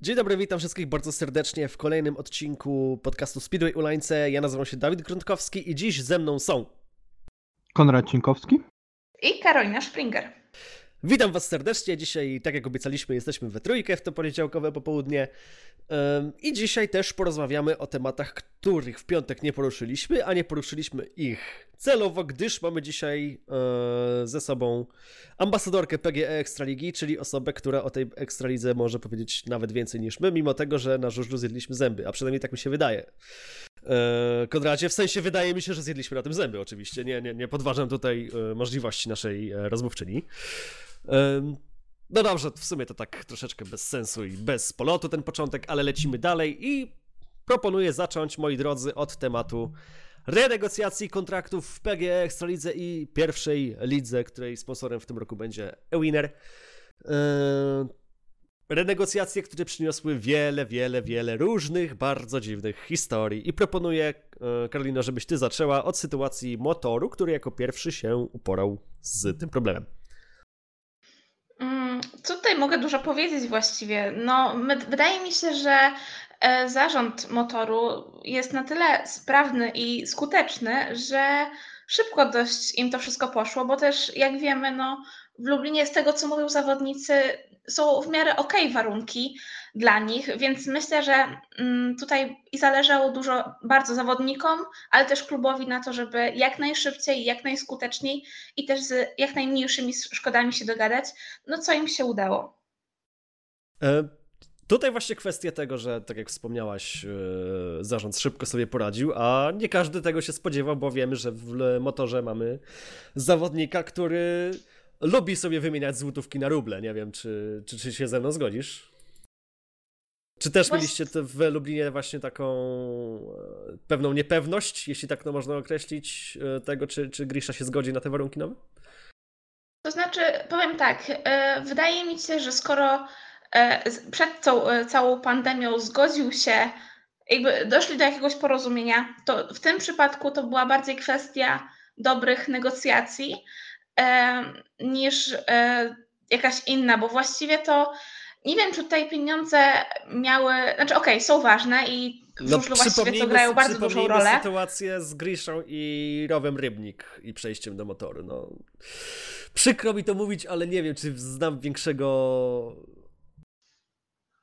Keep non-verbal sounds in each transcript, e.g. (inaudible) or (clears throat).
Dzień dobry, witam wszystkich bardzo serdecznie w kolejnym odcinku podcastu Speedway Ulańce. Ja nazywam się Dawid Gruntkowski i dziś ze mną są Konrad Cinkowski i Karolina Springer. Witam Was serdecznie. Dzisiaj, tak jak obiecaliśmy, jesteśmy we trójkę w to poniedziałkowe popołudnie. I dzisiaj też porozmawiamy o tematach, których w piątek nie poruszyliśmy, a nie poruszyliśmy ich celowo, gdyż mamy dzisiaj e, ze sobą ambasadorkę PGE Ekstraligi, czyli osobę, która o tej Ekstralidze może powiedzieć nawet więcej niż my, mimo tego, że na żużlu zjedliśmy zęby, a przynajmniej tak mi się wydaje. E, Konradzie, w sensie wydaje mi się, że zjedliśmy na tym zęby oczywiście, nie, nie, nie podważam tutaj e, możliwości naszej rozmówczyni. No dobrze, w sumie to tak troszeczkę bez sensu i bez polotu ten początek, ale lecimy dalej i proponuję zacząć, moi drodzy, od tematu renegocjacji kontraktów w PGE Ekstralidze i pierwszej lidze, której sponsorem w tym roku będzie Ewiner. Renegocjacje, które przyniosły wiele, wiele, wiele różnych, bardzo dziwnych historii. I proponuję, e, Karolina, żebyś ty zaczęła od sytuacji motoru, który jako pierwszy się uporał z tym problemem. Co tutaj mogę dużo powiedzieć właściwie? No, wydaje mi się, że e, zarząd motoru jest na tyle sprawny i skuteczny, że szybko dość im to wszystko poszło, bo też jak wiemy, no, w Lublinie z tego, co mówią zawodnicy, są w miarę ok warunki dla nich, więc myślę, że mm, tutaj i zależało dużo bardzo zawodnikom, ale też klubowi na to, żeby jak najszybciej, jak najskuteczniej i też z jak najmniejszymi szkodami się dogadać, no co im się udało. E, tutaj właśnie kwestia tego, że tak jak wspomniałaś, e, zarząd szybko sobie poradził, a nie każdy tego się spodziewał, bo wiemy, że w motorze mamy zawodnika, który lubi sobie wymieniać złotówki na ruble. Nie wiem, czy, czy, czy się ze mną zgodzisz? Czy też mieliście w Lublinie właśnie taką e, pewną niepewność, jeśli tak to można określić, e, tego, czy, czy Grisza się zgodzi na te warunki nowe? To znaczy, powiem tak, wydaje mi się, że skoro przed tą całą pandemią zgodził się, jakby doszli do jakiegoś porozumienia, to w tym przypadku to była bardziej kwestia dobrych negocjacji niż jakaś inna, bo właściwie to nie wiem, czy tutaj pieniądze miały, znaczy okej, okay, są ważne i no, właściwie to grają bardzo dużą rolę. sytuację z Griszą i Rowem Rybnik i przejściem do motoru. No, przykro mi to mówić, ale nie wiem, czy znam większego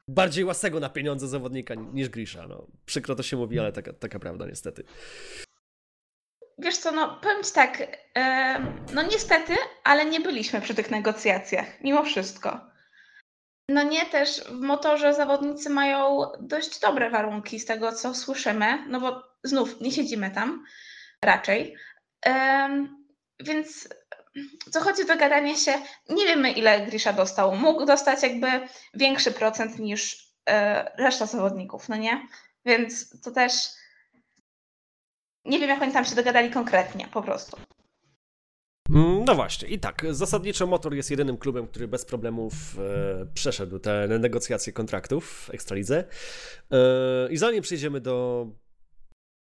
bardziej łasego na pieniądze zawodnika niż Grisza. No, przykro to się mówi, ale taka, taka prawda niestety. Wiesz co, no powiem ci tak, no niestety, ale nie byliśmy przy tych negocjacjach, mimo wszystko. No nie, też w motorze zawodnicy mają dość dobre warunki z tego, co słyszymy, no bo znów nie siedzimy tam raczej. więc co chodzi o dogadanie się, nie wiemy ile Grisza dostał. Mógł dostać jakby większy procent niż e, reszta zawodników, no nie? Więc to też nie wiem, jak oni tam się dogadali konkretnie, po prostu. Mm, no właśnie, i tak, zasadniczo Motor jest jedynym klubem, który bez problemów e, przeszedł te negocjacje kontraktów w Ekstralidze. E, I zanim przejdziemy do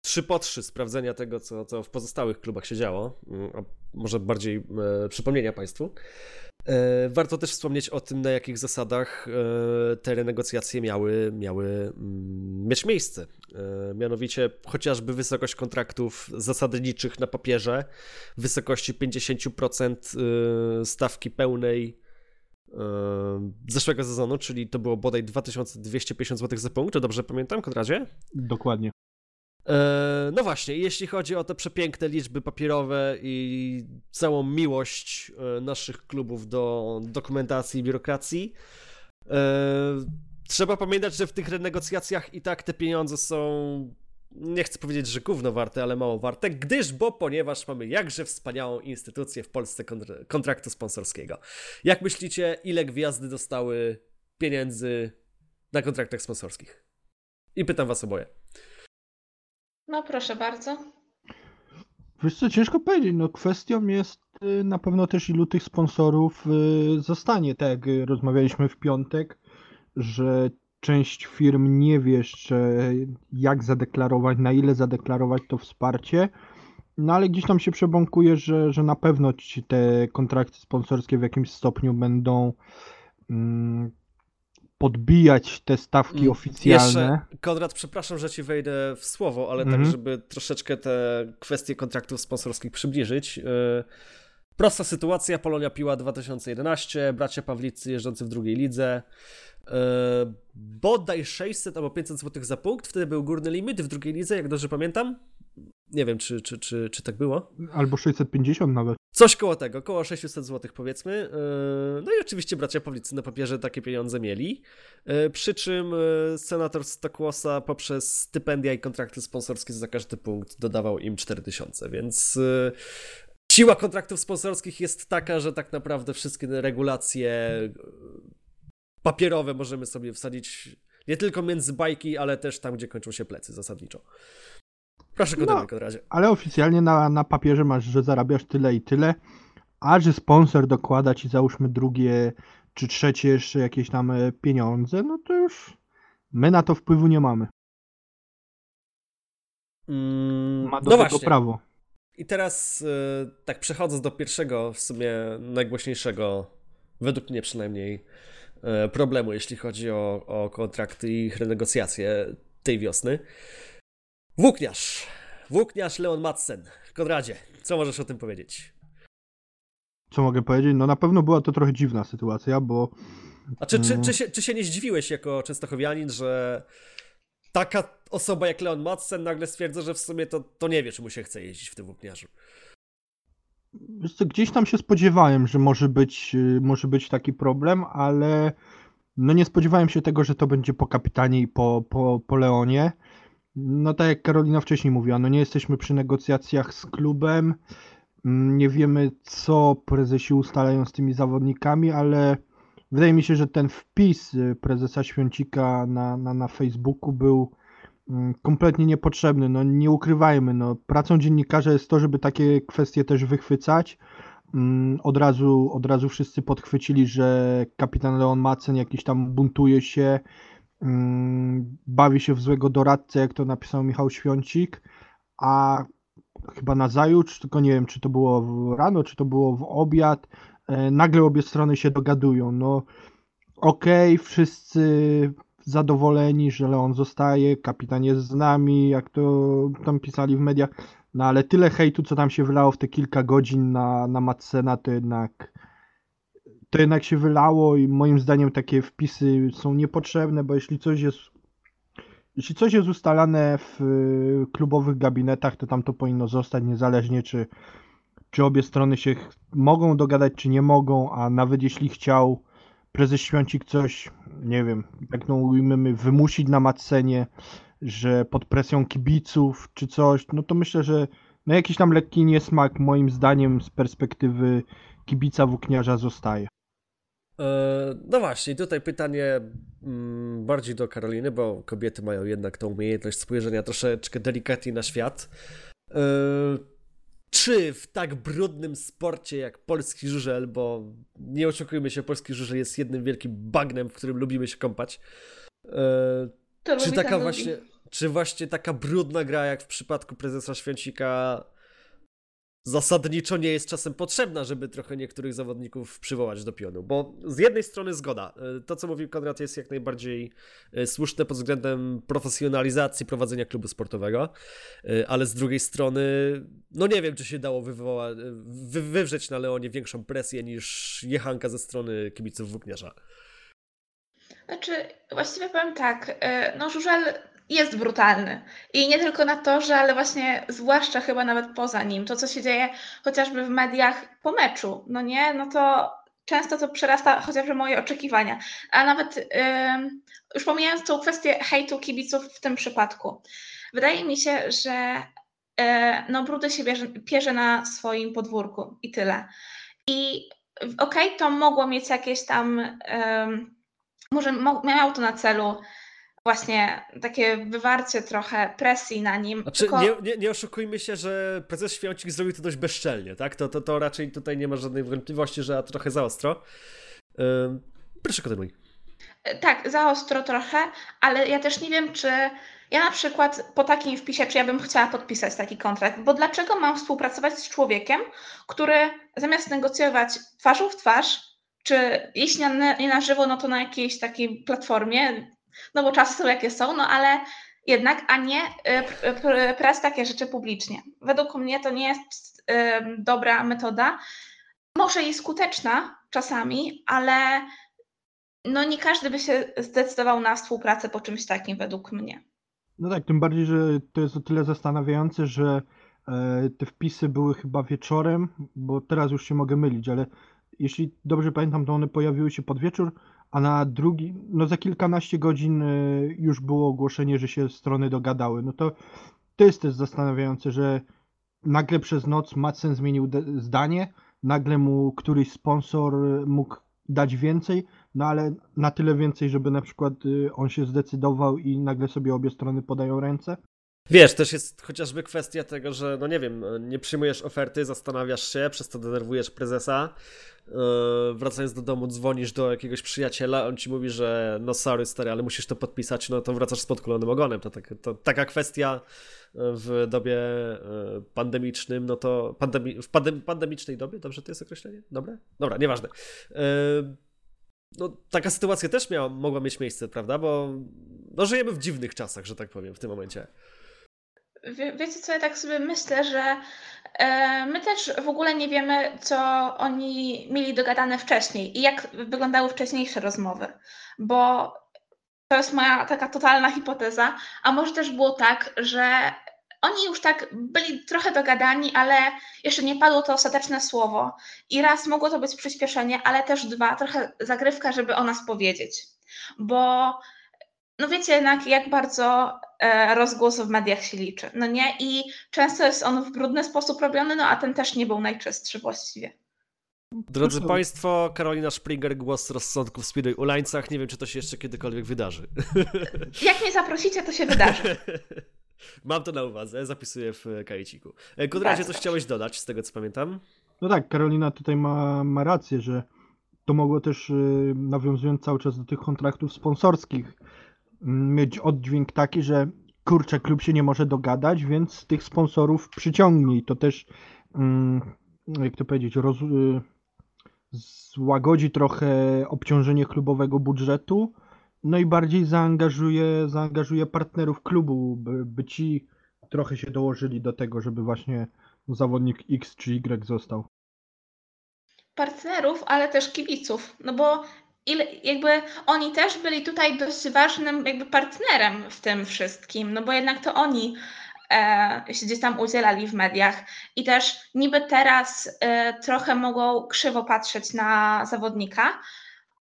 trzy po trzy sprawdzenia tego, co, co w pozostałych klubach się działo, mm, a może bardziej e, przypomnienia Państwu, E, warto też wspomnieć o tym, na jakich zasadach e, te renegocjacje miały, miały mm, mieć miejsce. E, mianowicie chociażby wysokość kontraktów zasadniczych na papierze wysokości 50% stawki pełnej zeszłego sezonu, czyli to było bodaj 2250 zł za punkt, czy dobrze pamiętam, Konradzie? Dokładnie. E, no właśnie, jeśli chodzi o te przepiękne liczby papierowe i całą miłość e, naszych klubów do dokumentacji i biurokracji, e, trzeba pamiętać, że w tych renegocjacjach i tak te pieniądze są, nie chcę powiedzieć, że gówno warte, ale mało warte, gdyż, bo ponieważ mamy jakże wspaniałą instytucję w Polsce kontraktu sponsorskiego. Jak myślicie, ile gwiazdy dostały pieniędzy na kontraktach sponsorskich? I pytam was oboje. No proszę bardzo. Wiesz co, ciężko powiedzieć. No, kwestią jest y, na pewno też ilu tych sponsorów y, zostanie. Tak jak rozmawialiśmy w piątek, że część firm nie wie jeszcze jak zadeklarować, na ile zadeklarować to wsparcie. No ale gdzieś tam się przebąkuje, że, że na pewno te kontrakty sponsorskie w jakimś stopniu będą mm, podbijać te stawki Mm, oficjalne. Jeszcze, Konrad, przepraszam, że ci wejdę w słowo, ale Mhm. tak, żeby troszeczkę te kwestie kontraktów sponsorskich przybliżyć. Yy, Prosta sytuacja, Polonia Piła 2011, bracia Pawlicy jeżdżący w drugiej lidze. Yy, bodaj 600 albo 500 zł za punkt, wtedy był górny limit w drugiej lidze, jak dobrze pamiętam. Nie wiem, czy, czy, czy, czy tak było. Albo 650 nawet. Coś koło tego, koło 600 zł powiedzmy. Yy, No i oczywiście bracia Pawlicy na papierze takie pieniądze mieli. Yy, Przy czym yy, senator Stokłosa poprzez stypendia i kontrakty sponsorskie za każdy punkt dodawał im 4000, więc siła kontraktów sponsorskich jest taka, że tak naprawdę wszystkie regulacje papierowe możemy sobie wsadzić nie tylko między bajki, ale też tam, gdzie kończą się plecy zasadniczo. Proszę kontynuuj, No. Konradzie. Ale oficjalnie na, na papierze masz, że zarabiasz tyle i tyle, a że sponsor dokłada ci załóżmy drugie czy trzecie jeszcze jakieś tam e, pieniądze, no to już my na to wpływu nie mamy. Mm, Ma do no tego właśnie. prawo. I teraz, y, tak przechodząc do pierwszego, w sumie najgłośniejszego, według mnie przynajmniej, y, problemu, jeśli chodzi o, o kontrakty i ich renegocjacje tej wiosny. Włókniarz. Włókniarz Leon Madsen. Konradzie, co możesz o tym powiedzieć? Co mogę powiedzieć? No na pewno była to trochę dziwna sytuacja, bo A czy, czy, Mm. czy, się, czy się nie zdziwiłeś jako częstochowianin, że taka osoba jak Leon Madsen nagle stwierdza, że w sumie to, to nie wie, czy mu się chce jeździć w tym włókniarzu? Gdzieś tam się spodziewałem, że może być, y, może być taki problem, ale no nie spodziewałem się tego, że to będzie po kapitanie i po, po, po Leonie. No tak jak Karolina wcześniej mówiła, no nie jesteśmy przy negocjacjach z klubem, mm, nie wiemy co prezesi ustalają z tymi zawodnikami, ale wydaje mi się, że ten wpis y, prezesa Świącika na, na, na Facebooku był mm, kompletnie niepotrzebny. No nie ukrywajmy, no pracą dziennikarza jest to, żeby takie kwestie też wychwycać. Mm, Od razu, od razu wszyscy podchwycili, że kapitan Leon Madsen jakiś tam buntuje się, bawi się w złego doradcę, jak to napisał Michał Świącik, a chyba nazajutrz, tylko nie wiem, czy to było rano, czy to było w obiad, e, nagle obie strony się dogadują. No okej, wszyscy zadowoleni, że Leon zostaje, kapitan jest z nami, jak to tam pisali w mediach, no ale tyle hejtu, co tam się wylało w te kilka godzin na, na Madsena, to jednak to jednak się wylało i moim zdaniem takie wpisy są niepotrzebne, bo jeśli coś jest jeśli coś jest ustalane w y, klubowych gabinetach, to tam to powinno zostać niezależnie czy, czy obie strony się mogą dogadać, czy nie mogą, a nawet jeśli chciał prezes Świącik coś, nie wiem, jak no ujmiemy, wymusić na Madsenie, że pod presją kibiców czy coś, no to myślę, że no jakiś tam lekki niesmak moim zdaniem z perspektywy kibica włókniarza zostaje. E, No właśnie, tutaj pytanie mm, bardziej do Karoliny, bo kobiety mają jednak tą umiejętność spojrzenia troszeczkę delikatniej na świat. E, Czy w tak brudnym sporcie jak polski żużel, bo nie oszukujmy się, polski żużel jest jednym wielkim bagnem, w którym lubimy się kąpać. e, To Czy taka ten lubi. właśnie, czy właśnie taka brudna gra jak w przypadku prezesa Święcika zasadniczo nie jest czasem potrzebna, żeby trochę niektórych zawodników przywołać do pionu. Bo z jednej strony zgoda. Y, To, co mówił Konrad, jest jak najbardziej y, słuszne pod względem profesjonalizacji prowadzenia klubu sportowego, y, ale z drugiej strony, no nie wiem, czy się dało wywoła, wy, wywrzeć na Leonie większą presję niż jechanka ze strony kibiców włókniarza. Znaczy, właściwie powiem tak, no żużel jest brutalny. I nie tylko na torze, ale właśnie zwłaszcza chyba nawet poza nim. To, co się dzieje chociażby w mediach po meczu, no nie, no to często to przerasta chociażby moje oczekiwania. A nawet ym, już pomijając tą kwestię hejtu kibiców w tym przypadku. Wydaje mi się, że y, no brudy się bierze, pierze na swoim podwórku i tyle. I okej, to mogło mieć jakieś tam ym, może mo- miało to na celu właśnie takie wywarcie trochę presji na nim. Znaczy, tylko- nie, nie, nie oszukujmy się, że prezes Świącik zrobił to dość bezczelnie, tak? To, to, to raczej tutaj nie ma żadnej wątpliwości, że trochę za ostro. Ym, proszę kontynuuj. Tak, za ostro trochę, ale ja też nie wiem, czy ja na przykład po takim wpisie, czy ja bym chciała podpisać taki kontrakt, bo dlaczego mam współpracować z człowiekiem, który zamiast negocjować twarzą w twarz, czy jeśli nie na żywo, no to na jakiejś takiej platformie, no bo czasy są jakie są, no ale jednak, a nie prać takie rzeczy publicznie. Według mnie to nie jest dobra metoda. Może i skuteczna czasami, ale no nie każdy by się zdecydował na współpracę po czymś takim, według mnie. No tak, tym bardziej, że to jest o tyle zastanawiające, że e, te wpisy były chyba wieczorem, bo teraz już się mogę mylić, ale jeśli dobrze pamiętam, to one pojawiły się pod wieczór, a na drugi, no za kilkanaście godzin e, już było ogłoszenie, że się strony dogadały. No to to jest też zastanawiające, że nagle przez noc Madsen zmienił zdanie, nagle mu któryś sponsor mógł dać więcej, no ale na tyle więcej, żeby na przykład y, on się zdecydował i nagle sobie obie strony podają ręce. Wiesz, też jest chociażby kwestia tego, że no nie wiem, nie przyjmujesz oferty, zastanawiasz się, przez to denerwujesz prezesa, yy, wracając do domu dzwonisz do jakiegoś przyjaciela, on ci mówi, że no sorry stary, ale musisz to podpisać, no to wracasz z podkulonym ogonem. To, tak, to taka kwestia w dobie yy, pandemicznym, no to pandemi w pandem pandemicznej dobie, dobrze to jest określenie? Dobre? Dobra, nieważne. Yy, no, taka sytuacja też miała, mogła mieć miejsce, prawda? Bo no, żyjemy w dziwnych czasach, że tak powiem, w tym momencie. Wie, wiecie co, ja tak sobie myślę, że e, my też w ogóle nie wiemy, co oni mieli dogadane wcześniej i jak wyglądały wcześniejsze rozmowy, bo to jest moja taka totalna hipoteza, a może też było tak, że oni już tak byli trochę dogadani, ale jeszcze nie padło to ostateczne słowo. I raz mogło to być przyspieszenie, ale też dwa, trochę zagrywka, żeby o nas powiedzieć. Bo no wiecie jednak, jak bardzo rozgłos w mediach się liczy, no nie? I często jest on w brudny sposób robiony, no a ten też nie był najczystszy właściwie. Drodzy Państwo, Karolina Springer, głos rozsądku w Speedway Ulańcach. Nie wiem, czy to się jeszcze kiedykolwiek wydarzy. (laughs) Jak mnie zaprosicie, to się wydarzy. (laughs) Mam to na uwadze, zapisuję w kajeciku. E, Konradzie, coś chciałeś dodać, z tego co pamiętam? No tak, Karolina tutaj ma, ma rację, że to mogło też, y, nawiązując cały czas do tych kontraktów sponsorskich, mieć oddźwięk taki, że kurczę, klub się nie może dogadać, więc tych sponsorów przyciągnij. To też, mm, jak to powiedzieć, roz, y, złagodzi trochę obciążenie klubowego budżetu, no i bardziej zaangażuje, zaangażuje partnerów klubu, by, by ci trochę się dołożyli do tego, żeby właśnie zawodnik X czy Y został. Partnerów, ale też kibiców, no bo ile, jakby oni też byli tutaj dość ważnym jakby partnerem w tym wszystkim, no bo jednak to oni e, się gdzieś tam udzielali w mediach i też niby teraz e, trochę mogą krzywo patrzeć na zawodnika,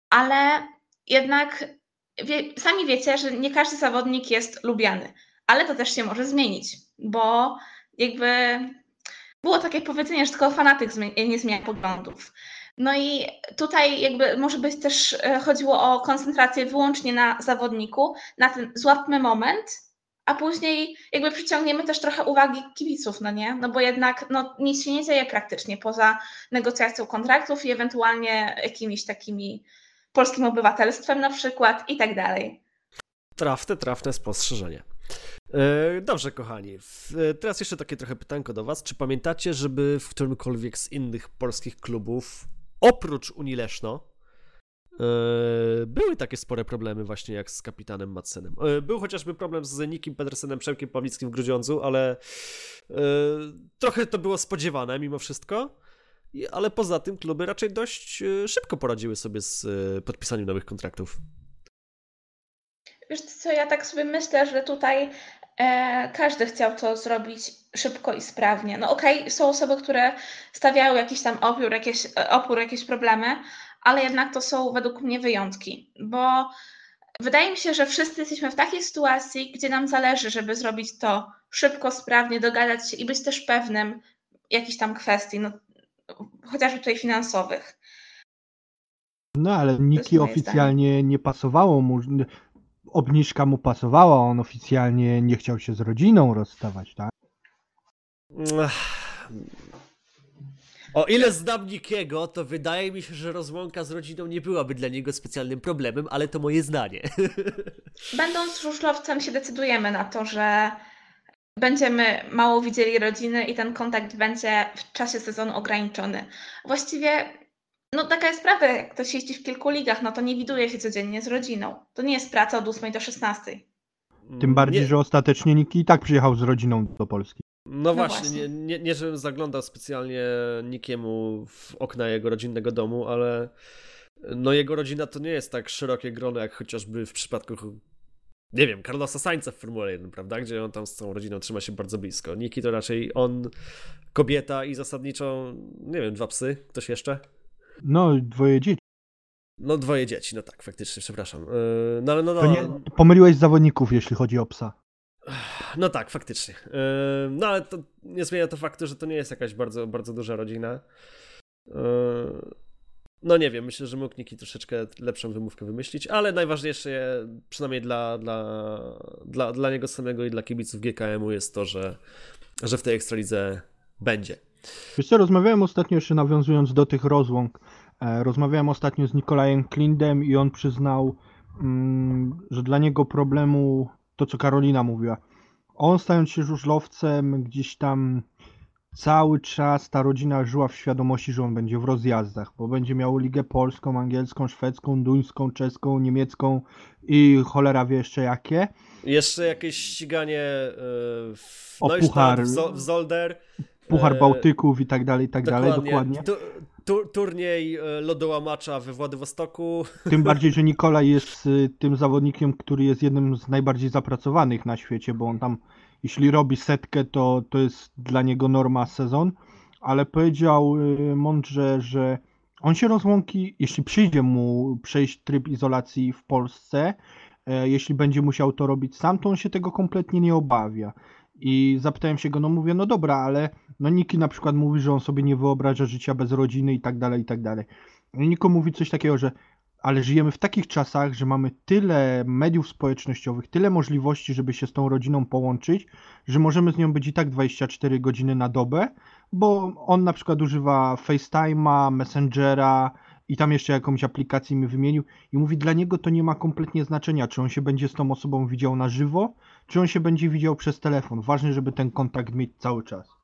ale jednak wie, sami wiecie, że nie każdy zawodnik jest lubiany, ale to też się może zmienić, bo jakby było takie powiedzenie, że tylko fanatyk nie zmienia poglądów. No i tutaj jakby może być też e, chodziło o koncentrację wyłącznie na zawodniku, na ten złapmy moment, a później jakby przyciągniemy też trochę uwagi kibiców, no nie? No bo jednak no, nic się nie dzieje praktycznie poza negocjacją kontraktów i ewentualnie jakimiś takimi polskim obywatelstwem na przykład i tak dalej. Trafne, trafne spostrzeżenie. E, dobrze, kochani. Teraz jeszcze takie trochę pytanko do Was. Czy pamiętacie, żeby w którymkolwiek z innych polskich klubów oprócz Unileszno e, były takie spore problemy właśnie jak z kapitanem Madsenem. E, był chociażby problem z Nikim Pedersenem, Przemkiem Pawlickim w Grudziądzu, ale e, trochę to było spodziewane mimo wszystko. Ale poza tym kluby raczej dość szybko poradziły sobie z podpisaniem nowych kontraktów. Wiesz co, ja tak sobie myślę, że tutaj każdy chciał to zrobić szybko i sprawnie. No okej, okay, są osoby, które stawiały jakiś tam opór jakieś, e, opór, jakieś problemy, ale jednak to są według mnie wyjątki, bo wydaje mi się, że wszyscy jesteśmy w takiej sytuacji, gdzie nam zależy, żeby zrobić to szybko, sprawnie, dogadać się i być też pewnym jakichś tam kwestii, no, chociażby tutaj finansowych. No ale Niki oficjalnie zdanie. nie pasowało mu, obniżka mu pasowała, on oficjalnie nie chciał się z rodziną rozstawać, tak? O ile znam Nikiego, to wydaje mi się, że rozłąka z rodziną nie byłaby dla niego specjalnym problemem, ale to moje zdanie. (laughs) Będąc żużlowcem się decydujemy na to, że będziemy mało widzieli rodziny i ten kontakt będzie w czasie sezonu ograniczony. Właściwie No taka jest prawda, jak ktoś jeździ w kilku ligach, no to nie widuje się codziennie z rodziną. To nie jest praca od 8 do 16. Tym bardziej, Nie- że ostatecznie Niki i tak przyjechał z rodziną do Polski. No, właśnie, właśnie. Nie, nie, nie żebym zaglądał specjalnie nikiemu w okna jego rodzinnego domu, ale no jego rodzina to nie jest tak szerokie grono, jak chociażby w przypadku, nie wiem, Carlosa Sainza w Formule 1, prawda? Gdzie on tam z całą rodziną trzyma się bardzo blisko. Niki to raczej on, kobieta i zasadniczo, nie wiem, dwa psy, ktoś jeszcze? No, dwoje dzieci. No dwoje dzieci, no tak, faktycznie, przepraszam. Yy, No ale no, no, nie, pomyliłeś zawodników, jeśli chodzi o psa. No tak, faktycznie. Yy, No ale to nie zmienia to faktu, że to nie jest jakaś bardzo, bardzo duża rodzina. Yy, No nie wiem, myślę, że mógł Niki troszeczkę lepszą wymówkę wymyślić, ale najważniejsze, przynajmniej dla, dla, dla, dla niego samego i dla kibiców GKM-u jest to, że, że w tej Ekstralidze będzie. Wiesz co, rozmawiałem ostatnio, jeszcze nawiązując do tych rozłąk, e, rozmawiałem ostatnio z Nikolajem Klindem i on przyznał, mm, że dla niego problemu, to co Karolina mówiła, on stając się żużlowcem, gdzieś tam cały czas ta rodzina żyła w świadomości, że on będzie w rozjazdach, bo będzie miał ligę polską, angielską, szwedzką, duńską, czeską, niemiecką i cholera wie jeszcze jakie. Jeszcze jakieś ściganie yy, w O Neustadt, puchar. w, Zo- w Zolder. Puchar E, Bałtyków i tak dalej, i tak dalej, dokładnie. Tu, tu, turniej e, lodołamacza we Władywostoku. (laughs) Tym bardziej, że Nikolaj jest y, tym zawodnikiem, który jest jednym z najbardziej zapracowanych na świecie, bo on tam, jeśli robi setkę, to, to jest dla niego norma sezon, ale powiedział mądrze, że on się rozłąki, jeśli przyjdzie mu przejść tryb izolacji w Polsce, e, jeśli będzie musiał to robić sam, to on się tego kompletnie nie obawia. I zapytałem się go, no mówię, no dobra, ale no Niki na przykład mówi, że on sobie nie wyobraża życia bez rodziny i tak dalej, i tak dalej. I Niko mówi coś takiego, że ale żyjemy w takich czasach, że mamy tyle mediów społecznościowych, tyle możliwości, żeby się z tą rodziną połączyć, że możemy z nią być i tak 24 godziny na dobę, bo on na przykład używa FaceTime'a, Messengera i tam jeszcze jakąś aplikację mi wymienił i mówi, dla niego to nie ma kompletnie znaczenia, czy on się będzie z tą osobą widział na żywo, czy on się będzie widział przez telefon. Ważne, żeby ten kontakt mieć cały czas.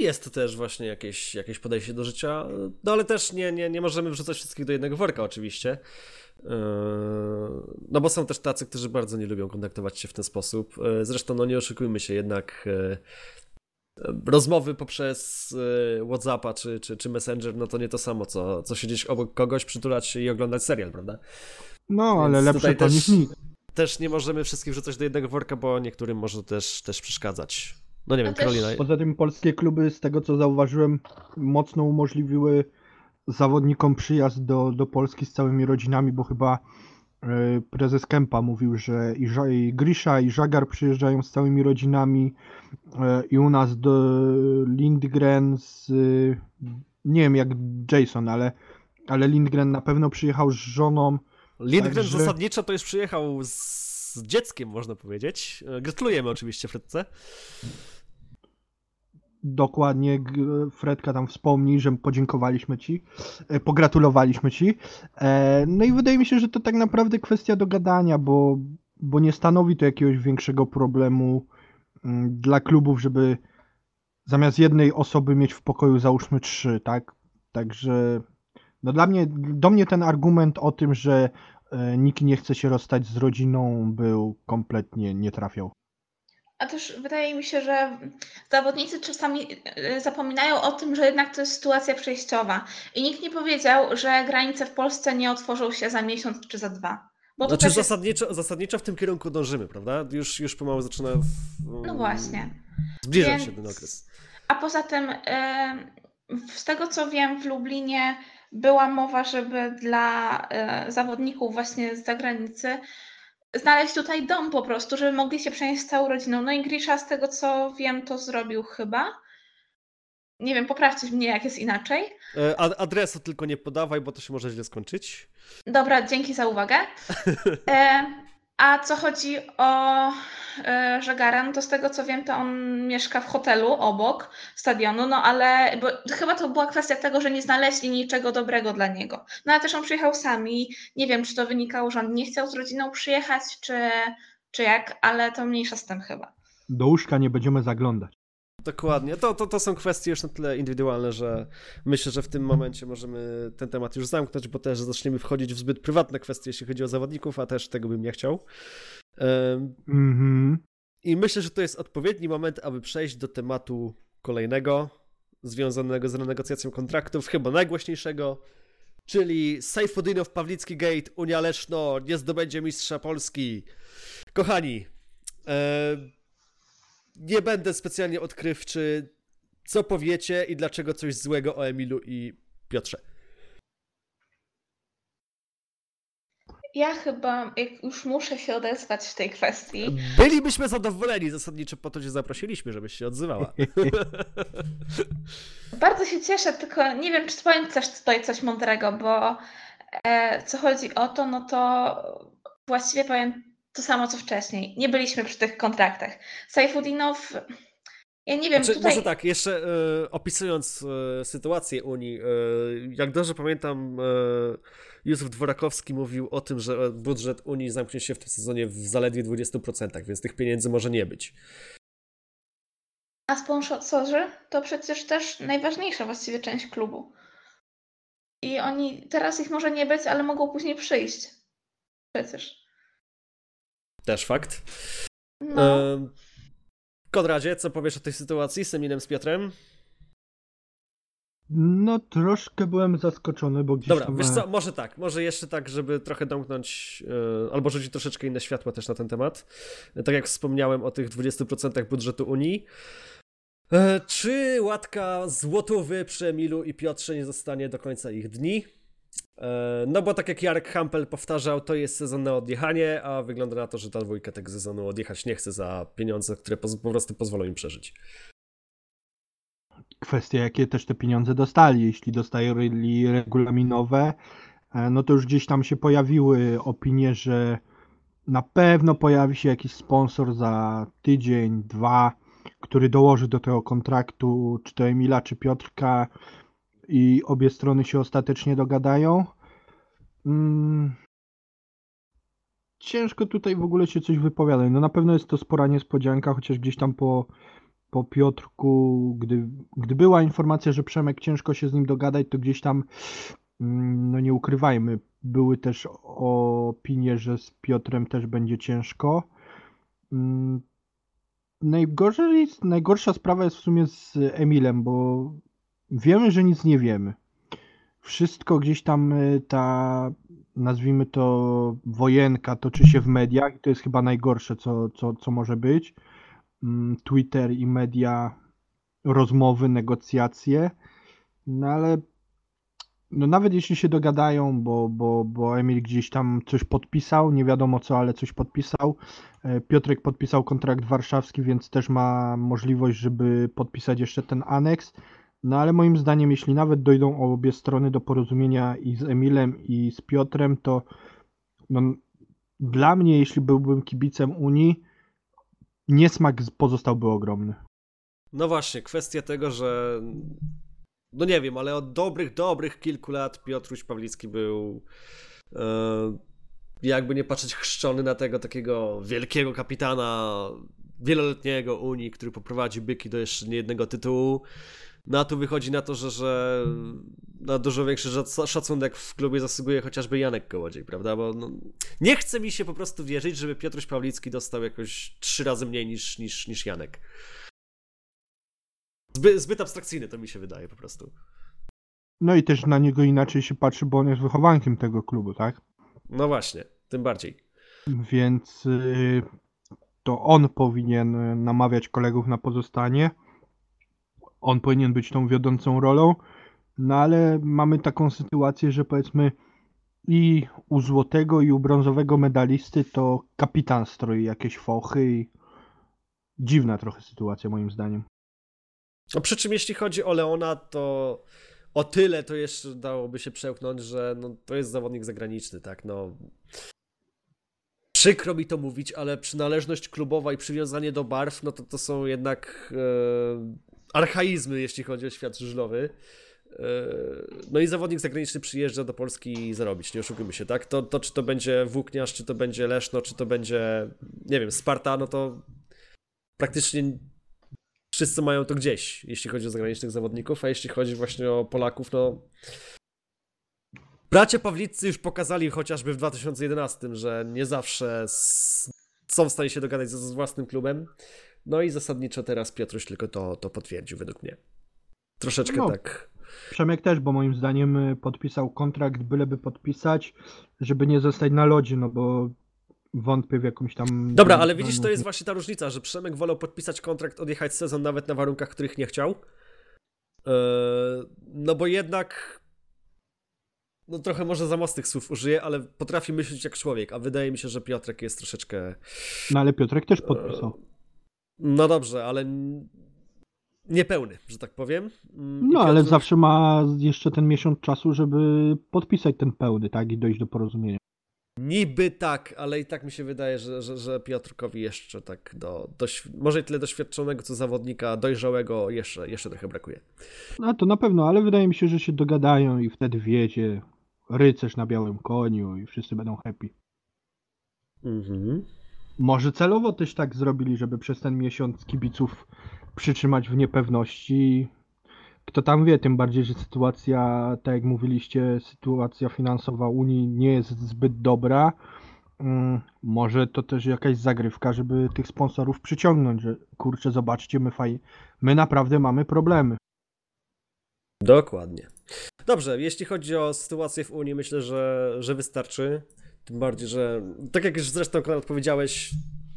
Jest to też właśnie jakieś, jakieś podejście do życia, no ale też nie, nie, nie możemy wrzucać wszystkich do jednego worka oczywiście. Yy, No bo są też tacy, którzy bardzo nie lubią kontaktować się w ten sposób. Yy, Zresztą no nie oszukujmy się, jednak yy, rozmowy poprzez Whatsappa czy, czy, czy Messenger, no to nie to samo, co, co siedzieć obok kogoś, przytulać się i oglądać serial, prawda? No, ale Więc lepsze to też- niż nic. Też nie możemy wszystkich wrzucać do jednego worka, bo niektórym może też, też przeszkadzać. No nie No wiem, też- Karolina, Poza tym polskie kluby, z tego co zauważyłem, mocno umożliwiły zawodnikom przyjazd do, do Polski z całymi rodzinami, bo chyba e, prezes Kępa mówił, że i, Ża- i Grisza i Żagar przyjeżdżają z całymi rodzinami e, i u nas do Lindgren z, nie wiem jak Jason, ale, ale Lindgren na pewno przyjechał z żoną. Lindgren Także- zasadniczo to już przyjechał z dzieckiem, można powiedzieć. E, Gratulujemy oczywiście Fredce. Dokładnie, Fredka tam wspomni, że podziękowaliśmy ci, e, pogratulowaliśmy ci. E, No i wydaje mi się, że to tak naprawdę kwestia dogadania, bo, bo nie stanowi to jakiegoś większego problemu mm, dla klubów, żeby zamiast jednej osoby mieć w pokoju załóżmy trzy, tak? Także no dla mnie, do mnie ten argument o tym, że e, nikt nie chce się rozstać z rodziną był kompletnie nie trafiał. A też wydaje mi się, że zawodnicy czasami e, zapominają o tym, że jednak to jest sytuacja przejściowa. I nikt nie powiedział, że granice w Polsce nie otworzą się za miesiąc czy za dwa. Bo Znaczy jest... zasadniczo, zasadniczo w tym kierunku dążymy, prawda? Już, już pomału zaczyna... W, No właśnie. Zbliża Więc- się ten okres. A poza tym, e, z tego co wiem, w Lublinie była mowa, żeby dla e, zawodników właśnie z zagranicy znaleźć tutaj dom po prostu, żeby mogli się przenieść z całą rodziną. No i Grisza, z tego co wiem, to zrobił chyba. Nie wiem, poprawcie mnie, jak jest inaczej. E, ad- Adresu tylko nie podawaj, bo to się może źle skończyć. Dobra, dzięki za uwagę. E, a co chodzi o e, Żagaran, to z tego co wiem, to on mieszka w hotelu obok stadionu, no ale bo chyba to była kwestia tego, że nie znaleźli niczego dobrego dla niego. No ale też on przyjechał sam i nie wiem, czy to wynikało, że on nie chciał z rodziną przyjechać, czy, czy jak, ale to mniejsza z tym chyba. Do łóżka nie będziemy zaglądać. Dokładnie. To, to, to są kwestie już na tyle indywidualne, że myślę, że w tym momencie możemy ten temat już zamknąć, bo też zaczniemy wchodzić w zbyt prywatne kwestie, jeśli chodzi o zawodników, a też tego bym nie chciał. Mhm. I myślę, że to jest odpowiedni moment, aby przejść do tematu kolejnego, związanego z renegocjacją kontraktów, chyba najgłośniejszego, czyli Sejfudinow Pawlicki Gate, Unia Leszno nie zdobędzie mistrza Polski. Kochani, e, nie będę specjalnie odkrywczy, co powiecie i dlaczego coś złego o Emilu i Piotrze. Ja chyba, jak już muszę się odezwać w tej kwestii. Bylibyśmy zadowoleni zasadniczo po to, że zaprosiliśmy, żebyś się odzywała. (laughs) Bardzo się cieszę, tylko nie wiem, czy powiem też tutaj coś mądrego, bo e, co chodzi o to, no to właściwie powiem to samo, co wcześniej. Nie byliśmy przy tych kontraktach. Sajfudinow, ja nie wiem, znaczy, tutaj... Może tak, jeszcze e, opisując e, sytuację Unii, e, jak dobrze pamiętam, Józef Dworakowski mówił o tym, że budżet Unii zamknie się w tym sezonie w zaledwie 20%, więc tych pieniędzy może nie być. A sponsorzy to przecież też najważniejsza właściwie część klubu. I oni, teraz ich może nie być, ale mogą później przyjść. Przecież. Też fakt. No. E, Konradzie, co powiesz o tej sytuacji z Eminem z Piotrem? No troszkę byłem zaskoczony, bo gdzieś Dobra, tam... wiesz co, może tak, może jeszcze tak, żeby trochę domknąć, yy, albo rzucić troszeczkę inne światło też na ten temat. Tak jak wspomniałem o tych 20% budżetu Unii. E, czy łatka złotówy przy Emilu i Piotrze nie zostanie do końca ich dni? E, no bo tak jak Jarek Hampel powtarzał, to jest sezon na odjechanie, a wygląda na to, że ta dwójka tego sezonu odjechać nie chce za pieniądze, które po, po prostu pozwolą im przeżyć. Kwestia, jakie też te pieniądze dostali. Jeśli dostali regulaminowe, e, no to już gdzieś tam się pojawiły opinie, że na pewno pojawi się jakiś sponsor za tydzień, dwa, który dołoży do tego kontraktu, czy to Emila, czy Piotrka i obie strony się ostatecznie dogadają. Mm. Ciężko tutaj w ogóle się coś wypowiadać. No na pewno jest to spora niespodzianka, chociaż gdzieś tam po, po Piotrku, gdy, gdy była informacja, że Przemek ciężko się z nim dogadać, to gdzieś tam, mm, no nie ukrywajmy, były też opinie, że z Piotrem też będzie ciężko. Mm. Najgorsza, jest, najgorsza sprawa jest w sumie z Emilem, bo wiemy, że nic nie wiemy. Wszystko gdzieś tam y, ta, nazwijmy to, wojenka toczy się w mediach i to jest chyba najgorsze, co, co, co może być. Mm, Twitter i media, rozmowy, negocjacje. No ale no nawet jeśli się dogadają, bo, bo, bo Emil gdzieś tam coś podpisał, nie wiadomo co, ale coś podpisał. E, Piotrek podpisał kontrakt warszawski, więc też ma możliwość, żeby podpisać jeszcze ten aneks. No ale moim zdaniem, jeśli nawet dojdą obie strony do porozumienia i z Emilem, i z Piotrem, to no, dla mnie, jeśli byłbym kibicem Unii, niesmak pozostałby ogromny. No właśnie, kwestia tego, że no nie wiem, ale od dobrych, dobrych kilku lat Piotruś Pawlicki był e, jakby nie patrzeć chrzczony na tego takiego wielkiego kapitana wieloletniego Unii, który poprowadzi byki do jeszcze niejednego tytułu. No a tu wychodzi na to, że, że na dużo większy szacunek w klubie zasługuje chociażby Janek Kołodziej, prawda? Bo no, nie chce mi się po prostu wierzyć, żeby Piotruś Pawlicki dostał jakoś trzy razy mniej niż, niż, niż Janek. Zbyt, zbyt abstrakcyjny to mi się wydaje po prostu. No i też na niego inaczej się patrzy, bo on jest wychowankiem tego klubu, tak? No właśnie, tym bardziej. Więc y, to on powinien namawiać kolegów na pozostanie on powinien być tą wiodącą rolą, no ale mamy taką sytuację, że powiedzmy i u złotego i u brązowego medalisty to kapitan stroi jakieś fochy i dziwna trochę sytuacja moim zdaniem. No przy czym jeśli chodzi o Leona, to o tyle to jeszcze dałoby się przełknąć, że no, to jest zawodnik zagraniczny, tak, no. Przykro mi to mówić, ale przynależność klubowa i przywiązanie do barw, no to to są jednak e, archaizmy, jeśli chodzi o świat żużlowy. E, no i zawodnik zagraniczny przyjeżdża do Polski zarobić, nie oszukujmy się, tak? To, to czy to będzie Włókniarz, czy to będzie Leszno, czy to będzie, nie wiem, Sparta, no to praktycznie wszyscy mają to gdzieś, jeśli chodzi o zagranicznych zawodników, a jeśli chodzi właśnie o Polaków, no Bracia Pawlicy już pokazali chociażby w 2011, że nie zawsze są w stanie się dogadać z, z własnym klubem. No i zasadniczo teraz Piotruś tylko to, to potwierdził według mnie. Troszeczkę no, tak. Przemek też, bo moim zdaniem y, podpisał kontrakt, byleby podpisać, żeby nie zostać na lodzie, no bo wątpię w jakąś tam... Dobra, ale widzisz, to jest właśnie ta różnica, że Przemek wolał podpisać kontrakt, odjechać sezon nawet na warunkach, których nie chciał. Yy, no bo jednak no trochę może za mocnych słów użyję, ale potrafi myśleć jak człowiek, a wydaje mi się, że Piotrek jest troszeczkę... No ale Piotrek też podpisał. No dobrze, ale niepełny, że tak powiem. Mm, no, Piotr... ale zawsze ma jeszcze ten miesiąc czasu, żeby podpisać ten pełny, tak, i dojść do porozumienia. Niby tak, ale i tak mi się wydaje, że, że, że Piotrkowi jeszcze tak do, do może tyle doświadczonego co zawodnika dojrzałego jeszcze, jeszcze trochę brakuje. No to na pewno, ale wydaje mi się, że się dogadają i wtedy wiecie, rycerz na białym koniu i wszyscy będą happy. Mhm. Może celowo też tak zrobili, żeby przez ten miesiąc kibiców przytrzymać w niepewności. Kto tam wie, tym bardziej, że sytuacja, tak jak mówiliście, sytuacja finansowa Unii nie jest zbyt dobra. Mm, może to też jakaś zagrywka, żeby tych sponsorów przyciągnąć, że kurczę, zobaczcie, my, faj... my naprawdę mamy problemy. Dokładnie. Dobrze, jeśli chodzi o sytuację w Unii, myślę, że, że wystarczy. Tym bardziej, że tak jak już zresztą odpowiedziałeś,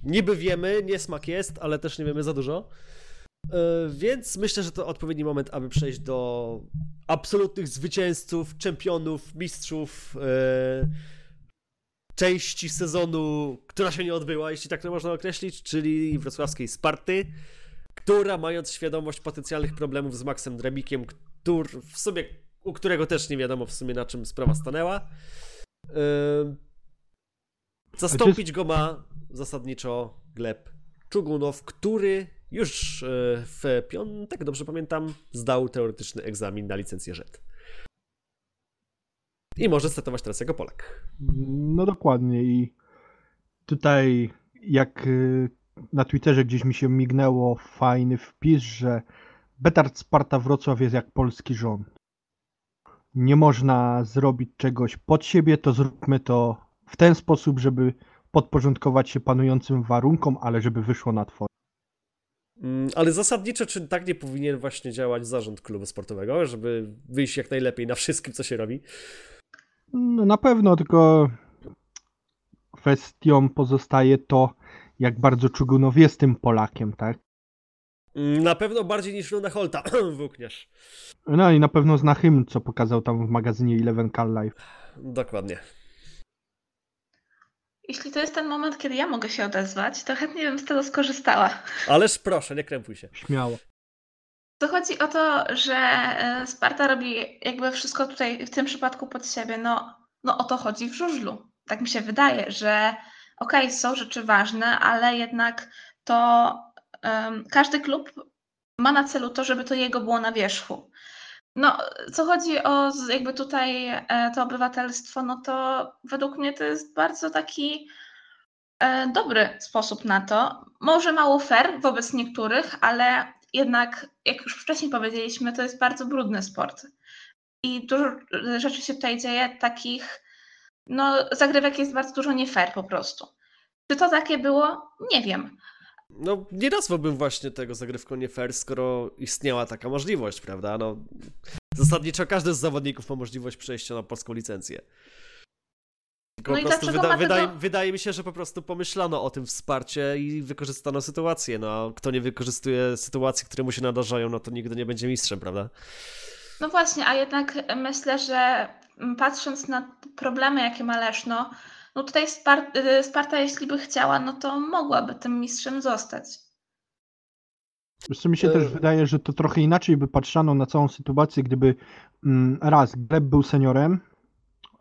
niby wiemy, niesmak jest, ale też nie wiemy za dużo. Yy, więc myślę, że to odpowiedni moment, aby przejść do absolutnych zwycięzców, czempionów, mistrzów yy, części sezonu, która się nie odbyła, jeśli tak to można określić, czyli wrocławskiej Sparty, która mając świadomość potencjalnych problemów z Maxem Drebikiem, który w sumie, u którego też nie wiadomo w sumie na czym sprawa stanęła, yy, Zastąpić go ma zasadniczo Gleb Czugunow, który już e, w piątek, dobrze pamiętam, zdał teoretyczny egzamin na licencję ŻET. I może startować teraz jako Polak. No dokładnie i tutaj jak e, na Twitterze gdzieś mi się mignęło fajny wpis, że Betard Sparta Wrocław jest jak polski rząd. Nie można zrobić czegoś pod siebie, to zróbmy to w ten sposób, żeby podporządkować się panującym warunkom, ale żeby wyszło na twoje. Mm, ale zasadniczo, czy tak nie powinien właśnie działać zarząd klubu sportowego, żeby wyjść jak najlepiej na wszystkim, co się robi? No na pewno, tylko kwestią pozostaje to, jak bardzo Czugunow jest tym Polakiem, tak? Mm, na pewno bardziej niż Luna Holta, (clears throat) włókniarz. No i na pewno zna hymn, co pokazał tam w magazynie Eleven Call Life. Dokładnie. Jeśli to jest ten moment, kiedy ja mogę się odezwać, to chętnie bym z tego skorzystała. Ależ proszę, nie krępuj się. Śmiało. To chodzi o to, że e, Sparta robi jakby wszystko tutaj w tym przypadku pod siebie. No, no o to chodzi w żużlu. Tak mi się wydaje, że okej, okay, są rzeczy ważne, ale jednak to um, każdy klub ma na celu to, żeby to jego było na wierzchu. No, co chodzi o jakby tutaj e, to obywatelstwo, no to według mnie to jest bardzo taki e, dobry sposób na to. Może mało fair wobec niektórych, ale jednak, jak już wcześniej powiedzieliśmy, to jest bardzo brudny sport. I dużo rzeczy się tutaj dzieje, takich, no, zagrywek jest bardzo dużo nie fair po prostu. Czy to takie było? Nie wiem. No, nie nazwałbym właśnie tego zagrywką nie fair, skoro istniała taka możliwość, prawda? No, zasadniczo każdy z zawodników ma możliwość przejścia na polską licencję. Tylko no po prostu wyda wydaje, wydaje mi się, że po prostu pomyślano o tym wsparcie i wykorzystano sytuację. No, kto nie wykorzystuje sytuacji, które mu się nadarzają, no to nigdy nie będzie mistrzem, prawda? No właśnie, a jednak myślę, że patrząc na problemy, jakie ma Leszno, no tutaj y, Sparta, jeśli by chciała, no to mogłaby tym mistrzem zostać. Wiesz mi się też e, wydaje, że to trochę inaczej by patrzano na całą sytuację, gdyby mm, raz Gleb był seniorem,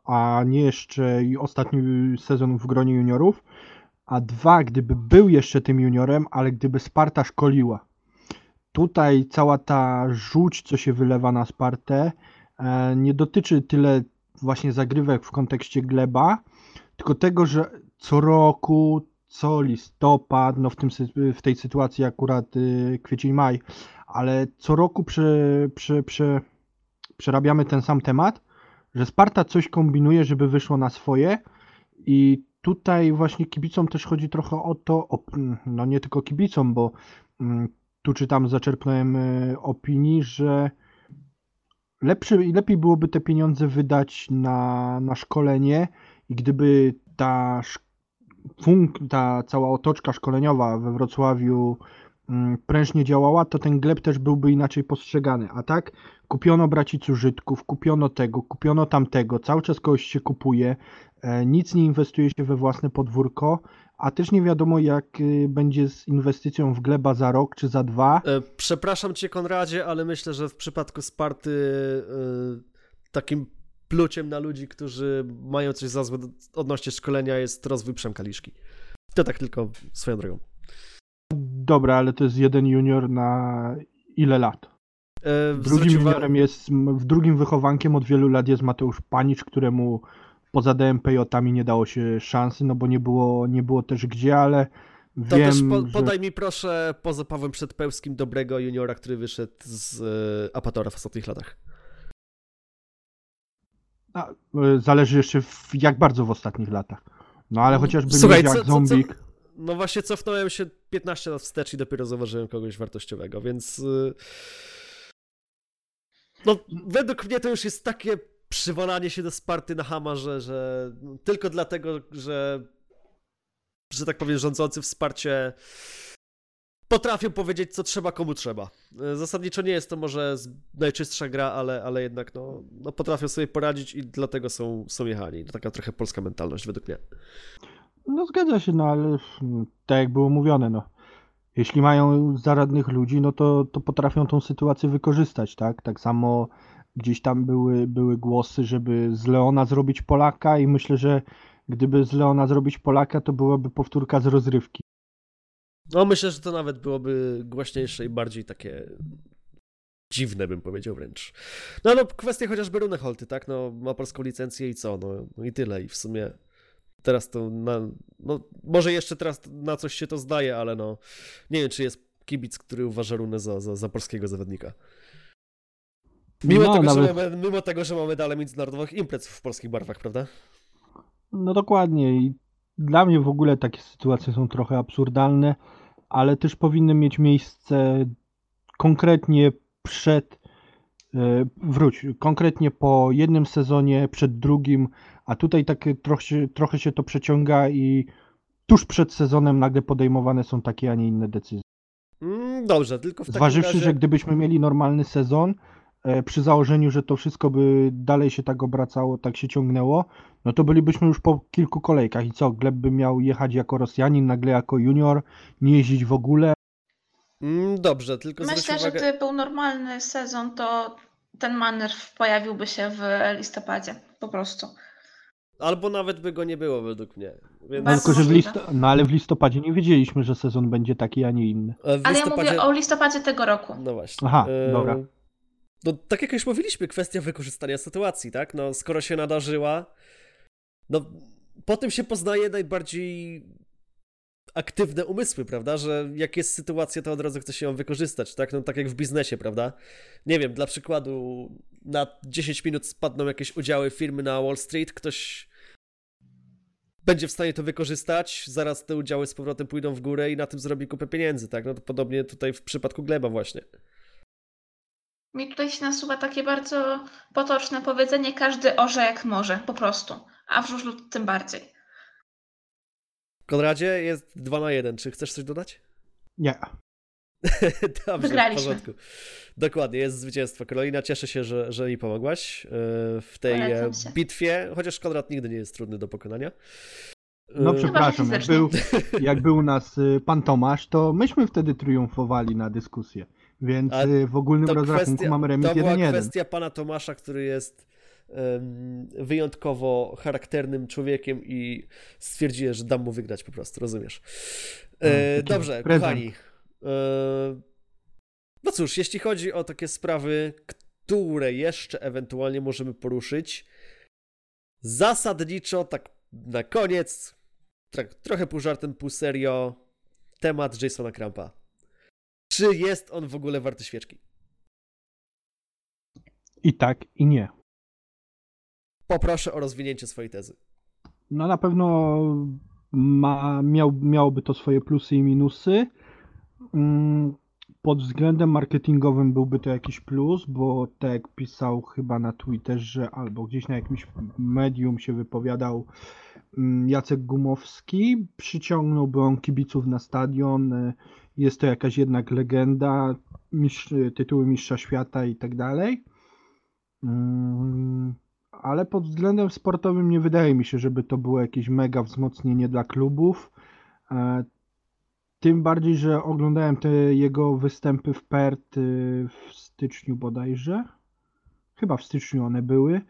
a nie jeszcze i ostatni sezon w gronie juniorów, a dwa, gdyby był jeszcze tym juniorem, ale gdyby Sparta szkoliła. Tutaj cała ta żółć, co się wylewa na Spartę, nie dotyczy tyle właśnie zagrywek w kontekście Gleba, tylko tego, że co roku co listopad, no w, tym, w tej sytuacji akurat y, kwiecień, maj, ale co roku prze, przerabiamy ten sam temat, że Sparta coś kombinuje, żeby wyszło na swoje i tutaj właśnie kibicom też chodzi trochę o to, o, no nie tylko kibicom, bo mm, tu czy tam zaczerpnąłem y, opinii, że lepszy, lepiej byłoby te pieniądze wydać na, na szkolenie i gdyby ta, funk, ta cała otoczka szkoleniowa we Wrocławiu mm, prężnie działała, to ten gleb też byłby inaczej postrzegany. A tak kupiono braci użytków, kupiono tego, kupiono tamtego, cały czas kogoś się kupuje, e, nic nie inwestuje się we własne podwórko, a też nie wiadomo jak y, będzie z inwestycją w gleba za rok czy za dwa. E, przepraszam cię Konradzie, ale myślę, że w przypadku Sparty e, takim pluciem na ludzi, którzy mają coś za złe odnośnie szkolenia jest rozwój Przemkaliszki. To tak tylko swoją drogą. Dobra, ale to jest jeden junior na ile lat? E, drugim juniorem jest, w drugim wychowankiem od wielu lat jest Mateusz Panicz, któremu poza DMPJ-ami nie dało się szansy, no bo nie było, nie było też gdzie, ale to wiem, też po, podaj że... mi proszę poza Pawłem Przedpełskim dobrego juniora, który wyszedł z y, Apatora w ostatnich latach. A, y, zależy jeszcze w, jak bardzo w ostatnich latach. No ale chociażby Słuchaj, jak co, Zombik. Co, co, no właśnie cofnąłem się 15 lat wstecz i dopiero zauważyłem kogoś wartościowego, więc... Y, no, według mnie to już jest takie przywalanie się do Sparty na Hama, że, tylko dlatego, że że tak powiem, rządzący wsparcie potrafią powiedzieć, co trzeba, komu trzeba. Zasadniczo nie jest to może najczystsza gra, ale, ale jednak no, no potrafią sobie poradzić i dlatego są, są jechani. To taka trochę polska mentalność według mnie. No zgadza się, no ale tak jak było mówione, no. Jeśli mają zaradnych ludzi, no to, to potrafią tą sytuację wykorzystać, tak? Tak samo gdzieś tam były, były głosy, żeby z Leona zrobić Polaka i myślę, że gdyby z Leona zrobić Polaka, to byłaby powtórka z rozrywki. No myślę, że to nawet byłoby głośniejsze i bardziej takie dziwne, bym powiedział wręcz. No no, kwestia chociażby Runeholty, tak? No, ma polską licencję i co? No, no i tyle. I w sumie teraz to na, no, może jeszcze teraz na coś się to zdaje, ale no, nie wiem, czy jest kibic, który uważa Runę za, za, za polskiego zawodnika. Mimo, no, tego, nawet... że mamy, mimo tego, że mamy dalej międzynarodowych imprez w polskich barwach, prawda? No dokładnie i dla mnie w ogóle takie sytuacje są trochę absurdalne, ale też powinny mieć miejsce konkretnie przed, e, wróć, konkretnie po jednym sezonie, przed drugim, a tutaj tak trochę, trochę się to przeciąga i tuż przed sezonem nagle podejmowane są takie, a nie inne decyzje. Mm, dobrze, tylko w takim Zważywszy, razie... że gdybyśmy mieli normalny sezon, przy założeniu, że to wszystko by dalej się tak obracało, tak się ciągnęło, no to bylibyśmy już po kilku kolejkach. I co, Gleb by miał jechać jako Rosjanin, nagle jako junior, nie jeździć w ogóle? Mm, dobrze, tylko Myślę, że gdyby był normalny sezon, to ten manewr pojawiłby się w listopadzie, po prostu. Albo nawet by go nie było według mnie. Więc... No, tylko, że w listo... no ale w listopadzie nie wiedzieliśmy, że sezon będzie taki, a nie inny. Ale listopadzie... ja mówię o listopadzie tego roku. No właśnie. Aha, e... dobra. No, tak jak już mówiliśmy, kwestia wykorzystania sytuacji, tak? No, skoro się nadarzyła, no, po tym się poznaje najbardziej aktywne umysły, prawda? Że jak jest sytuacja, to od razu chce się ją wykorzystać, tak? No, tak jak w biznesie, prawda? Nie wiem, dla przykładu, na 10 minut spadną jakieś udziały firmy na Wall Street, ktoś będzie w stanie to wykorzystać, zaraz te udziały z powrotem pójdą w górę i na tym zrobi kupę pieniędzy, tak? No to podobnie tutaj w przypadku Gleba właśnie. Mi tutaj się nasuwa takie bardzo potoczne powiedzenie, każdy orze jak może, po prostu. A w żużlu tym bardziej. Konradzie, jest 2 na 1. Czy chcesz coś dodać? Nie. (laughs) Dobrze, Wygraliśmy. w porządku. Dokładnie, jest zwycięstwo. Karolina, cieszę się, że, że mi pomogłaś e, w tej e, bitwie, chociaż Konrad nigdy nie jest trudny do pokonania. No e, przepraszam, jak był, jak był u nas pan Tomasz, to myśmy wtedy triumfowali na dyskusję. Więc A y, w ogólnym rozrachunku kwestia, mamy remis 1-1. To była kwestia pana Tomasza, który jest um, wyjątkowo charakternym człowiekiem i stwierdziłem, że dam mu wygrać po prostu, rozumiesz? E, dobrze, prezent. kochani. E, no cóż, jeśli chodzi o takie sprawy, które jeszcze ewentualnie możemy poruszyć, zasadniczo tak na koniec trochę pół żartem, pół serio, temat Jasona Krampa. Czy jest on w ogóle warty świeczki? I tak, i nie. Poproszę o rozwinięcie swojej tezy. No na pewno ma, miał, miałoby to swoje plusy i minusy. Mm, Pod względem marketingowym byłby to jakiś plus, bo tak jak pisał chyba na Twitterze albo gdzieś na jakimś medium się wypowiadał mm, Jacek Gumowski, przyciągnąłby on kibiców na stadion. Jest to jakaś jednak legenda, mistrz, tytuły mistrza świata i tak dalej. Mm, ale pod względem sportowym nie wydaje mi się, żeby to było jakieś mega wzmocnienie dla klubów. E, Tym bardziej, że oglądałem te jego występy w Perth y, w styczniu bodajże. Chyba w styczniu one były.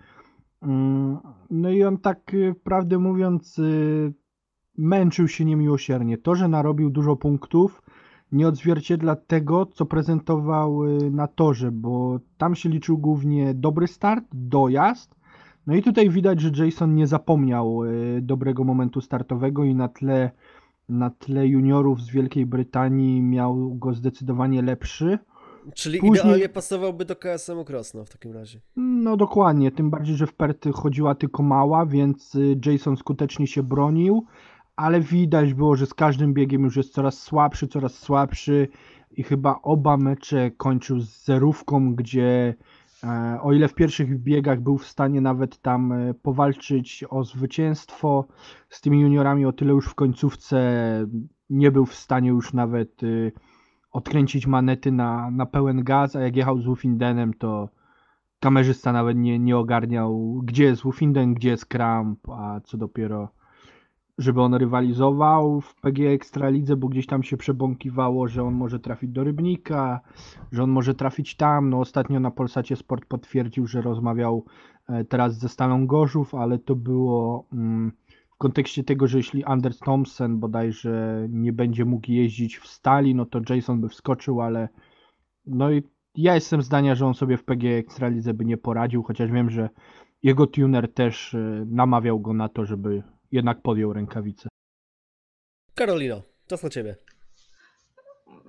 Mm, No i on tak, y, prawdę mówiąc, y, męczył się niemiłosiernie. To, że narobił dużo punktów, nie odzwierciedla tego, co prezentował y, na torze, bo tam się liczył głównie dobry start, dojazd. No i tutaj widać, że Jason nie zapomniał y, dobrego momentu startowego i na tle, na tle juniorów z Wielkiej Brytanii miał go zdecydowanie lepszy. Czyli Później- idealnie pasowałby do KSM Krosno w takim razie. No dokładnie, tym bardziej, że w Perty chodziła tylko mała, więc y, Jason skutecznie się bronił, ale widać było, że z każdym biegiem już jest coraz słabszy, coraz słabszy. I chyba oba mecze kończył z zerówką, gdzie e, o ile w pierwszych biegach był w stanie nawet tam e, powalczyć o zwycięstwo z tymi juniorami, o tyle już w końcówce nie był w stanie już nawet y, odkręcić manety na, na pełen gaz, a jak jechał z Wolfindenem, to kamerzysta nawet nie, nie ogarniał, gdzie jest Wolfinden, gdzie jest Kramp, a co dopiero, żeby on rywalizował w PG Ekstralidze, bo gdzieś tam się przebąkiwało, że on może trafić do Rybnika, że on może trafić tam. No ostatnio na Polsacie Sport potwierdził, że rozmawiał e, teraz ze Stalą Gorzów, ale to było mm, w kontekście tego, że jeśli Anders Thompson bodajże nie będzie mógł jeździć w Stali, no to Jason by wskoczył, ale no i ja jestem zdania, że on sobie w PG Ekstralidze by nie poradził, chociaż wiem, że jego tuner też e, namawiał go na to, żeby jednak podjął rękawice. Karolino, czas na ciebie.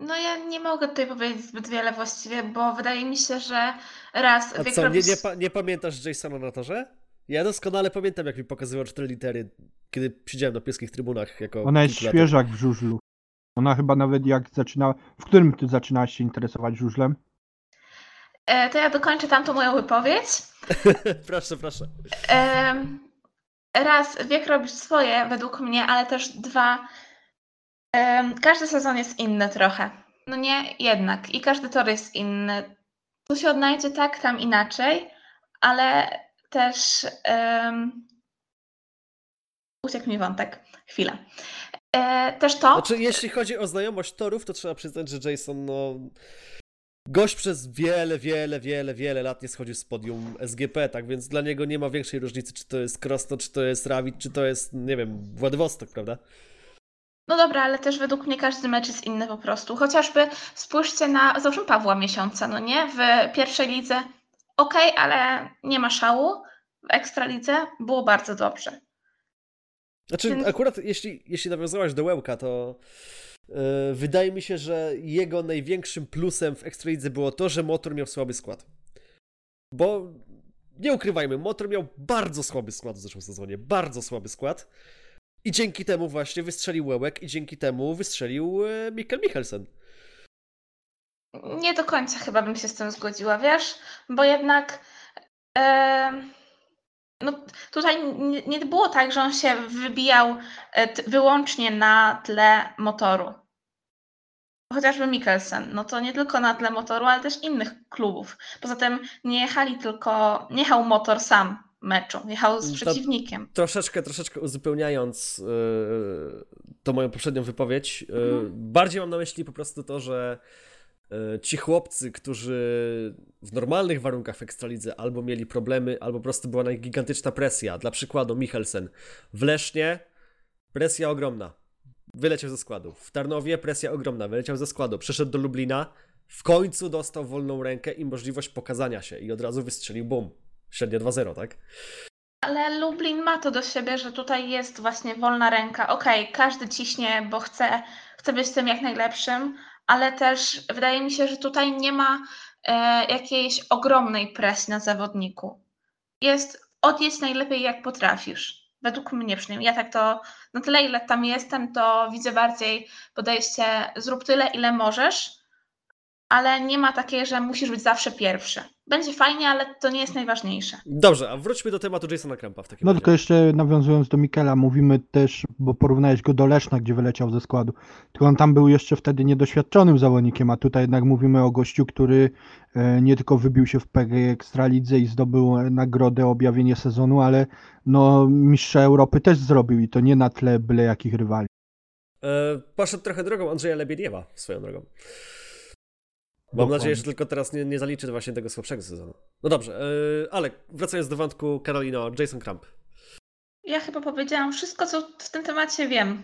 No ja nie mogę tutaj powiedzieć zbyt wiele właściwie, bo wydaje mi się, że raz A wiek co, nie, robić... nie, pa, nie pamiętasz Jasona na torze? Ja doskonale pamiętam, jak mi pokazywał cztery litery, kiedy siedziałem na pieskich trybunach jako Ona jest świeżak w żużlu. Ona chyba nawet jak zaczyna. W którym ty zaczynałaś się interesować żużlem? E, To ja dokończę tamtą moją wypowiedź. (laughs) proszę, proszę. Em, Raz, wiek robisz swoje według mnie, ale też dwa, każdy sezon jest inny trochę. No nie, jednak. I każdy tor jest inny. Tu się odnajdzie tak, tam inaczej, ale też em, uciekł mi wątek. Chwilę. E, też to. Znaczy, jeśli chodzi o znajomość torów, to trzeba przyznać, że Jason, no... Gość przez wiele, wiele, wiele, wiele lat nie schodził z podium SGP, tak więc dla niego nie ma większej różnicy, czy to jest Krosno, czy to jest Rawit, czy to jest, nie wiem, Władywostok, prawda? No dobra, ale też według mnie każdy mecz jest inny po prostu. Chociażby spójrzcie na, załóżmy Pawła Miesiąca, no nie? W pierwszej lidze okej, ale nie ma szału. W Ekstralidze było bardzo dobrze. Znaczy, Więc- akurat jeśli, jeśli nawiązałaś do Łełka, to wydaje mi się, że jego największym plusem w Ekstralidze było to, że motor miał słaby skład. Bo nie ukrywajmy, motor miał bardzo słaby skład w zeszłym sezonie, bardzo słaby skład. I dzięki temu właśnie wystrzelił Łełek i dzięki temu wystrzelił yy, Mikkel Michelsen. Nie do końca chyba bym się z tym zgodziła, wiesz? Bo jednak em, no, tutaj nie, nie było tak, że on się wybijał e, wyłącznie na tle motoru. Chociażby Mikkelsen, no to nie tylko na tle motoru, ale też innych klubów. Poza tym nie jechali tylko, nie jechał motor sam meczu, jechał z To- przeciwnikiem. Troszeczkę, troszeczkę uzupełniając yy, tą moją poprzednią wypowiedź, yy, Mhm. bardziej mam na myśli po prostu to, że ci chłopcy, którzy w normalnych warunkach w Ekstralidze albo mieli problemy, albo po prostu była gigantyczna presja. Dla przykładu Michelsen w Lesznie presja ogromna. Wyleciał ze składu. W Tarnowie presja ogromna. Wyleciał ze składu. Przeszedł do Lublina. W końcu dostał wolną rękę i możliwość pokazania się. I od razu wystrzelił bum. Średnio 2-0, tak? Ale Lublin ma to do siebie, że tutaj jest właśnie wolna ręka. Okej, okay, każdy ciśnie, bo chce, chce być tym jak najlepszym, ale też wydaje mi się, że tutaj nie ma e, jakiejś ogromnej presji na zawodniku. Jest odjedź najlepiej jak potrafisz. Według mnie przynajmniej. Ja tak to, na tyle ile tam jestem, to widzę bardziej podejście zrób tyle, ile możesz, ale nie ma takiej, że musisz być zawsze pierwszy. Będzie fajnie, ale to nie jest najważniejsze. Dobrze, a wróćmy do tematu Jasona Krampa w takim No razie. tylko jeszcze nawiązując do Mikela, mówimy też, bo porównałeś go do Leszna, gdzie wyleciał ze składu. Tylko on tam był jeszcze wtedy niedoświadczonym zawodnikiem, a tutaj jednak mówimy o gościu, który e, nie tylko wybił się w PG Ekstralidze i zdobył nagrodę objawienie sezonu, ale no mistrza Europy też zrobił i to nie na tle byle jakich rywali. E, poszedł trochę drogą Andrzeja Lebiediewa swoją drogą. Mam Dokładnie. nadzieję, że tylko teraz nie, nie zaliczy właśnie tego słabszego sezonu. No dobrze, yy, ale wracając do wątku Karolino, Jason Kramp. Ja chyba powiedziałam wszystko, co w tym temacie wiem.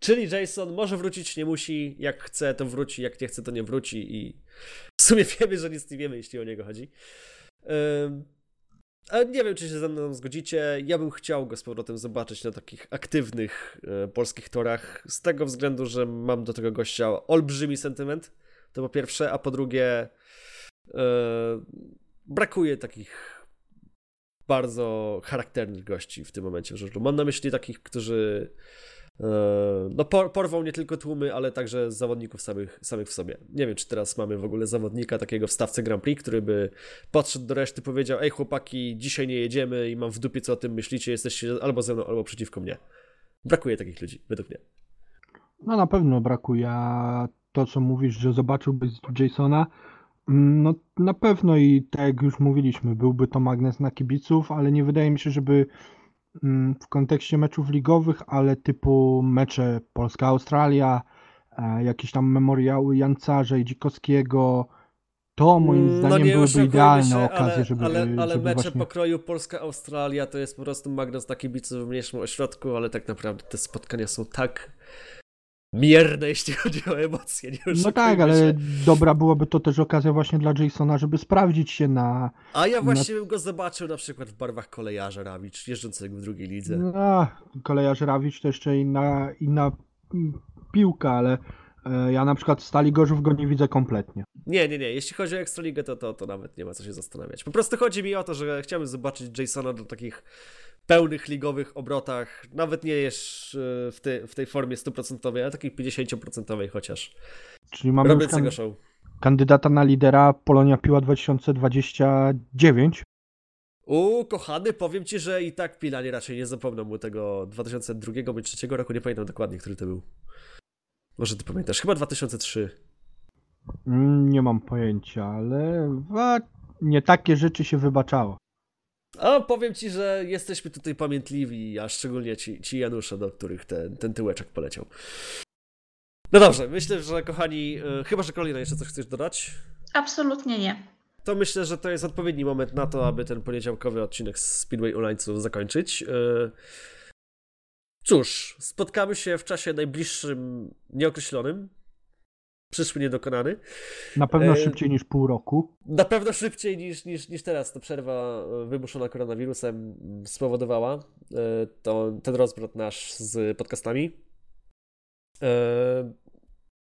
Czyli Jason może wrócić, nie musi, jak chce to wróci, jak nie chce to nie wróci i w sumie wiemy, że nic nie wiemy, jeśli o niego chodzi. Yy, nie wiem, czy się ze mną zgodzicie. Ja bym chciał go z powrotem zobaczyć na takich aktywnych e, polskich torach, z tego względu, że mam do tego gościa olbrzymi sentyment. To po pierwsze, a po drugie, e, brakuje takich bardzo charakternych gości w tym momencie w. Mam na myśli takich, którzy no, por porwą nie tylko tłumy, ale także zawodników samych, samych w sobie. Nie wiem, czy teraz mamy w ogóle zawodnika takiego w stawce Grand Prix, który by podszedł do reszty, powiedział: Ej, chłopaki, dzisiaj nie jedziemy i mam w dupie, co o tym myślicie, jesteście albo ze mną, albo przeciwko mnie. Brakuje takich ludzi, według mnie. No na pewno brakuje. To, co mówisz, że zobaczyłbyś Jasona, mm, no na pewno i tak jak już mówiliśmy, byłby to magnes na kibiców, ale nie wydaje mi się, żeby w kontekście meczów ligowych, ale typu mecze Polska-Australia, e, jakieś tam memoriały Jancarza i Dzikowskiego, to moim Mm, zdaniem nie byłyby idealne się, okazje, ale, żeby, ale, ale żeby mecze właśnie... pokroju Polska-Australia to jest po prostu magnes na kibiców w mniejszym ośrodku, ale tak naprawdę te spotkania są tak mierne, (laughs) jeśli chodzi o emocje. Nie No tak, ale się. dobra byłaby to też okazja właśnie dla Jasona, żeby sprawdzić się na, A ja właśnie bym go zobaczył na przykład w barwach kolejarza Rawicz, jeżdżącego w drugiej lidze. No, kolejarz Rawicz to jeszcze inna, inna piłka, ale e, ja na przykład Stali Gorzów go nie widzę kompletnie. Nie, nie, nie. Jeśli chodzi o Ekstraligę, to, to, to nawet nie ma co się zastanawiać. Po prostu chodzi mi o to, że chciałbym zobaczyć Jasona do takich pełnych ligowych obrotach, nawet nie jest e, w, te, w tej formie stuprocentowej, ale takiej 50% chociaż. Czyli mamy kan- show. kandydata na lidera Polonia Piła 2029. U, kochany, powiem ci, że i tak Pilanie raczej nie zapomną mu tego 2002 bądź 2003 roku, nie pamiętam dokładnie, który to był. Może ty pamiętasz, chyba 2003. Mm, Nie mam pojęcia, ale nie takie rzeczy się wybaczało. A powiem ci, że jesteśmy tutaj pamiętliwi, a szczególnie ci, ci Janusze, do których ten, ten tyłeczek poleciał. No dobrze, myślę, że kochani, e, chyba że Kolina jeszcze coś chcesz dodać, Absolutnie nie. to myślę, że to jest odpowiedni moment na to, aby ten poniedziałkowy odcinek z Speedway Ullańców zakończyć. E, Cóż, spotkamy się w czasie najbliższym, nieokreślonym, przyszły niedokonany. Na pewno E, szybciej niż pół roku. Na pewno szybciej niż, niż, niż teraz ta przerwa wymuszona koronawirusem spowodowała e, to, ten rozbrat nasz z podcastami. E,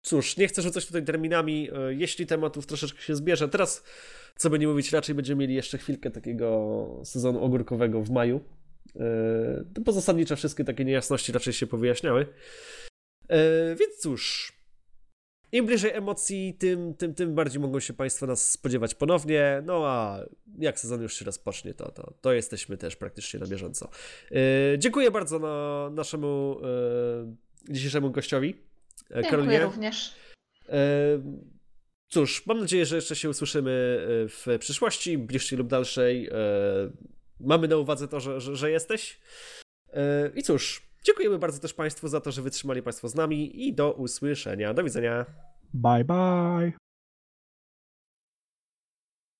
Cóż, nie chcę rzucać tutaj terminami, jeśli tematów troszeczkę się zbierze. Teraz, co by nie mówić, raczej będziemy mieli jeszcze chwilkę takiego sezonu ogórkowego w maju. Bo zasadniczo wszystkie takie niejasności raczej się powyjaśniały. Więc cóż, im bliżej emocji, tym, tym, tym bardziej mogą się Państwo nas spodziewać ponownie. No a jak sezon już się rozpocznie, to, to, to jesteśmy też praktycznie na bieżąco. Yy, dziękuję bardzo na naszemu yy, dzisiejszemu gościowi, e, Dziękuję Karolinie. również. Yy, cóż, mam nadzieję, że jeszcze się usłyszymy yy, w przyszłości, bliższej lub dalszej. Mamy na uwadze to, że, że, że jesteś. I cóż, dziękujemy bardzo też Państwu za to, że wytrzymali Państwo z nami i do usłyszenia. Do widzenia. Bye bye.